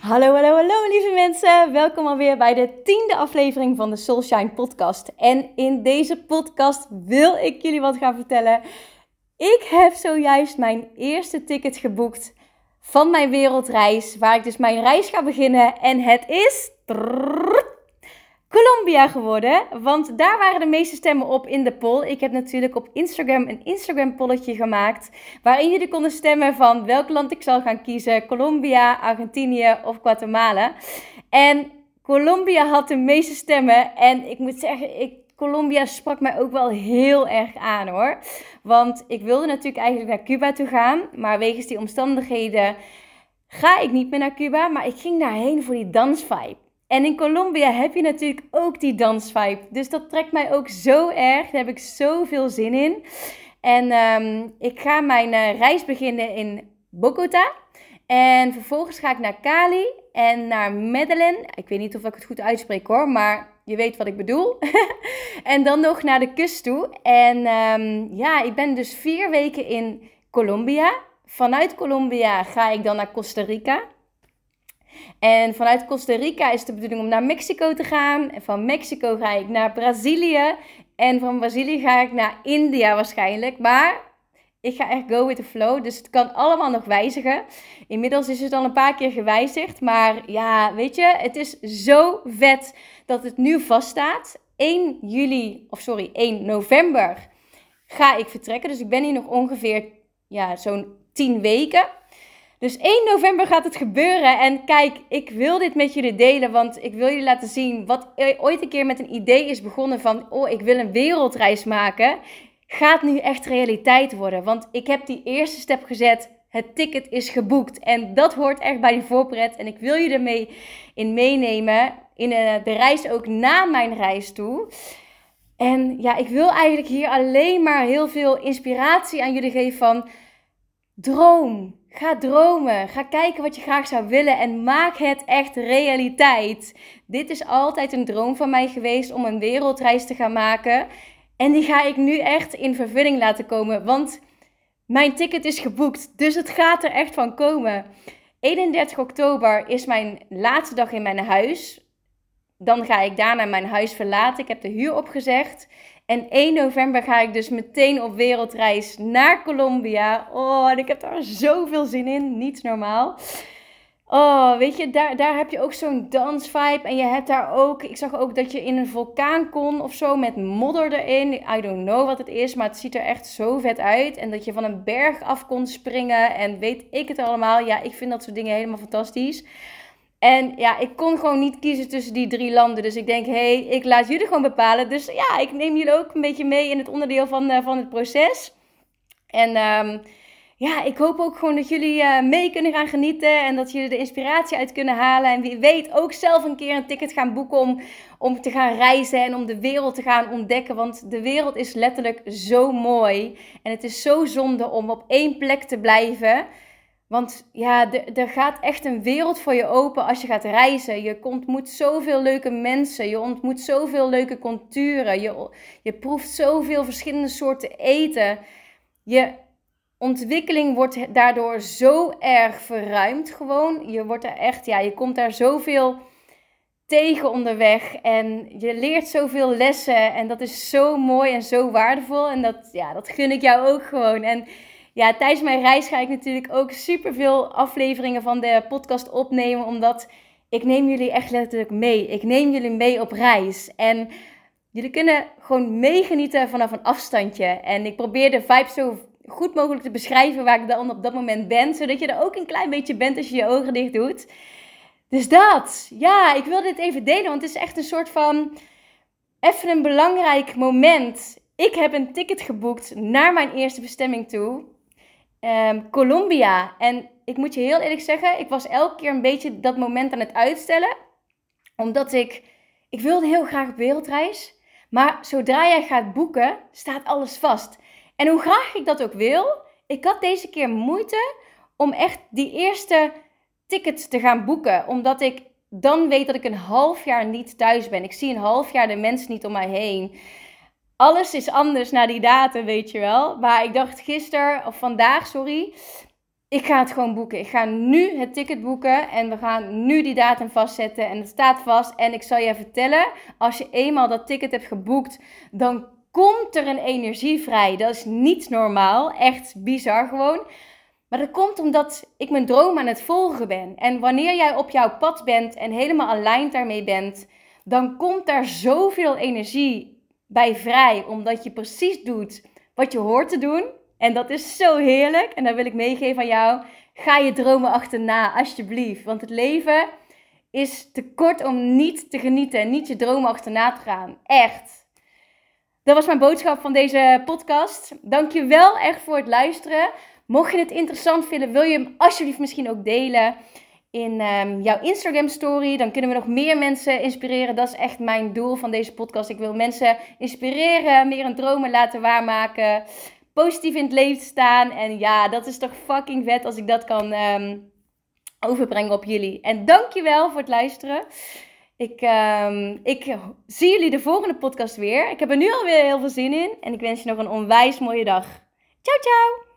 Hallo, hallo, hallo lieve mensen. Welkom alweer bij de tiende aflevering van de Soulshine podcast. En in deze podcast wil ik jullie wat gaan vertellen. Ik heb zojuist mijn eerste ticket geboekt van mijn wereldreis, waar ik dus mijn reis ga beginnen. En het is Colombia geworden, want daar waren de meeste stemmen op in de poll. Ik heb natuurlijk op Instagram een Instagram polletje gemaakt, waarin jullie konden stemmen van welk land ik zal gaan kiezen, Colombia, Argentinië of Guatemala. En Colombia had de meeste stemmen en ik moet zeggen, ik, Colombia sprak mij ook wel heel erg aan hoor. Want ik wilde natuurlijk eigenlijk naar Cuba toe gaan, maar wegens die omstandigheden ga ik niet meer naar Cuba, maar ik ging daarheen voor die dansvibe. En in Colombia heb je natuurlijk ook die dansvibe. Dus dat trekt mij ook zo erg. Daar heb ik zoveel zin in. En ehm, ik ga mijn uh, reis beginnen in Bogota. En vervolgens ga ik naar Cali en naar Medellin. Ik weet niet of ik het goed uitspreek hoor, maar je weet wat ik bedoel. en dan nog naar de kust toe. En um, ja, ik ben dus vier weken in Colombia. Vanuit Colombia ga ik dan naar Costa Rica. En vanuit Costa Rica is de bedoeling om naar Mexico te gaan. En van Mexico ga ik naar Brazilië. En van Brazilië ga ik naar India waarschijnlijk. Maar ik ga echt go with the flow. Dus het kan allemaal nog wijzigen. Inmiddels is het al een paar keer gewijzigd. Maar ja, weet je, het is zo vet dat het nu vaststaat. 1 juli, of sorry, 1 november ga ik vertrekken. Dus ik ben hier nog ongeveer ja, zo'n 10 weken. Dus 1 november gaat het gebeuren. En kijk, ik wil dit met jullie delen, want ik wil jullie laten zien wat ooit een keer met een idee is begonnen van, oh, ik wil een wereldreis maken, gaat nu echt realiteit worden. Want ik heb die eerste stap gezet. Het ticket is geboekt. En dat hoort echt bij die voorpret. En ik wil je ermee in meenemen. In eh, de reis ook na mijn reis toe. En ja, ik wil eigenlijk hier alleen maar heel veel inspiratie aan jullie geven van droom. Ga dromen. Ga kijken wat je graag zou willen en maak het echt realiteit. Dit is altijd een droom van mij geweest om een wereldreis te gaan maken. En die ga ik nu echt in vervulling laten komen. Want mijn ticket is geboekt. Dus het gaat er echt van komen. 31 oktober is mijn laatste dag in mijn huis. Dan ga ik daarna mijn huis verlaten. Ik heb de huur opgezegd. En 1 november ga ik dus meteen op wereldreis naar Colombia. Oh, en ik heb daar zoveel zin in. Niet normaal. Oh, weet je, daar, daar heb je ook zo'n dansvibe. En je hebt daar ook, ik zag ook dat je in een vulkaan kon of zo met modder erin. I don't know wat het is, maar het ziet er echt zo vet uit. En dat je van een berg af kon springen en weet ik het allemaal. Ja, ik vind dat soort dingen helemaal fantastisch. En ja, ik kon gewoon niet kiezen tussen die drie landen. Dus ik denk, hé, hey, ik laat jullie gewoon bepalen. Dus ja, ik neem jullie ook een beetje mee in het onderdeel van, uh, van het proces. En um, ja, ik hoop ook gewoon dat jullie uh, mee kunnen gaan genieten. En dat jullie de inspiratie uit kunnen halen. En wie weet ook zelf een keer een ticket gaan boeken om, om te gaan reizen. En om de wereld te gaan ontdekken. Want de wereld is letterlijk zo mooi. En het is zo zonde om op één plek te blijven. Want ja, er gaat echt een wereld voor je open als je gaat reizen. Je ontmoet zoveel leuke mensen. Je ontmoet zoveel leuke culturen. Je, je proeft zoveel verschillende soorten eten. Je ontwikkeling wordt daardoor zo erg verruimd gewoon. Je wordt er echt, ja, je komt daar zoveel tegen onderweg. En je leert zoveel lessen. En dat is zo mooi en zo waardevol. En dat, ja, dat gun ik jou ook gewoon. En ja, tijdens mijn reis ga ik natuurlijk ook super veel afleveringen van de podcast opnemen. Omdat ik neem jullie echt letterlijk mee. Ik neem jullie mee op reis. En jullie kunnen gewoon meegenieten vanaf een afstandje. En ik probeer de vibe zo goed mogelijk te beschrijven waar ik dan op dat moment ben. Zodat je er ook een klein beetje bent als je je ogen dicht doet. Dus dat. Ja, ik wil dit even delen. Want het is echt een soort van... Even een belangrijk moment. Ik heb een ticket geboekt naar mijn eerste bestemming toe um, Colombia. En ik moet je heel eerlijk zeggen, ik was elke keer een beetje dat moment aan het uitstellen. Omdat ik, ik wilde heel graag op wereldreis. Maar zodra jij gaat boeken, staat alles vast. En hoe graag ik dat ook wil, ik had deze keer moeite om echt die eerste tickets te gaan boeken. Omdat ik dan weet dat ik een half jaar niet thuis ben. Ik zie een half jaar de mensen niet om mij heen alles is anders na die datum, weet je wel. Maar ik dacht gisteren, of vandaag, sorry. ik ga het gewoon boeken. Ik ga nu het ticket boeken en we gaan nu die datum vastzetten. En het staat vast. En ik zal je vertellen, als je eenmaal dat ticket hebt geboekt, dan komt er een energie vrij. Dat is niet normaal. Echt bizar gewoon. Maar dat komt omdat ik mijn droom aan het volgen ben. En wanneer jij op jouw pad bent en helemaal aligned daarmee bent, dan komt daar zoveel energie bij vrij. Omdat je precies doet wat je hoort te doen. En dat is zo heerlijk. En dat wil ik meegeven aan jou. Ga je dromen achterna, alsjeblieft. Want het leven is te kort om niet te genieten en niet je dromen achterna te gaan. Echt. Dat was mijn boodschap van deze podcast. Dank je wel echt voor het luisteren. Mocht je het interessant vinden, wil je hem alsjeblieft misschien ook delen in um, jouw Instagram story. Dan kunnen we nog meer mensen inspireren. Dat is echt mijn doel van deze podcast. Ik wil mensen inspireren, meer een dromen laten waarmaken positief in het leven staan. En ja, dat is toch fucking vet als ik dat kan um, overbrengen op jullie. En dankjewel voor het luisteren. Ik, um, ik zie jullie de volgende podcast weer. Ik heb er nu alweer heel veel zin in. En ik wens je nog een onwijs mooie dag. Ciao, ciao!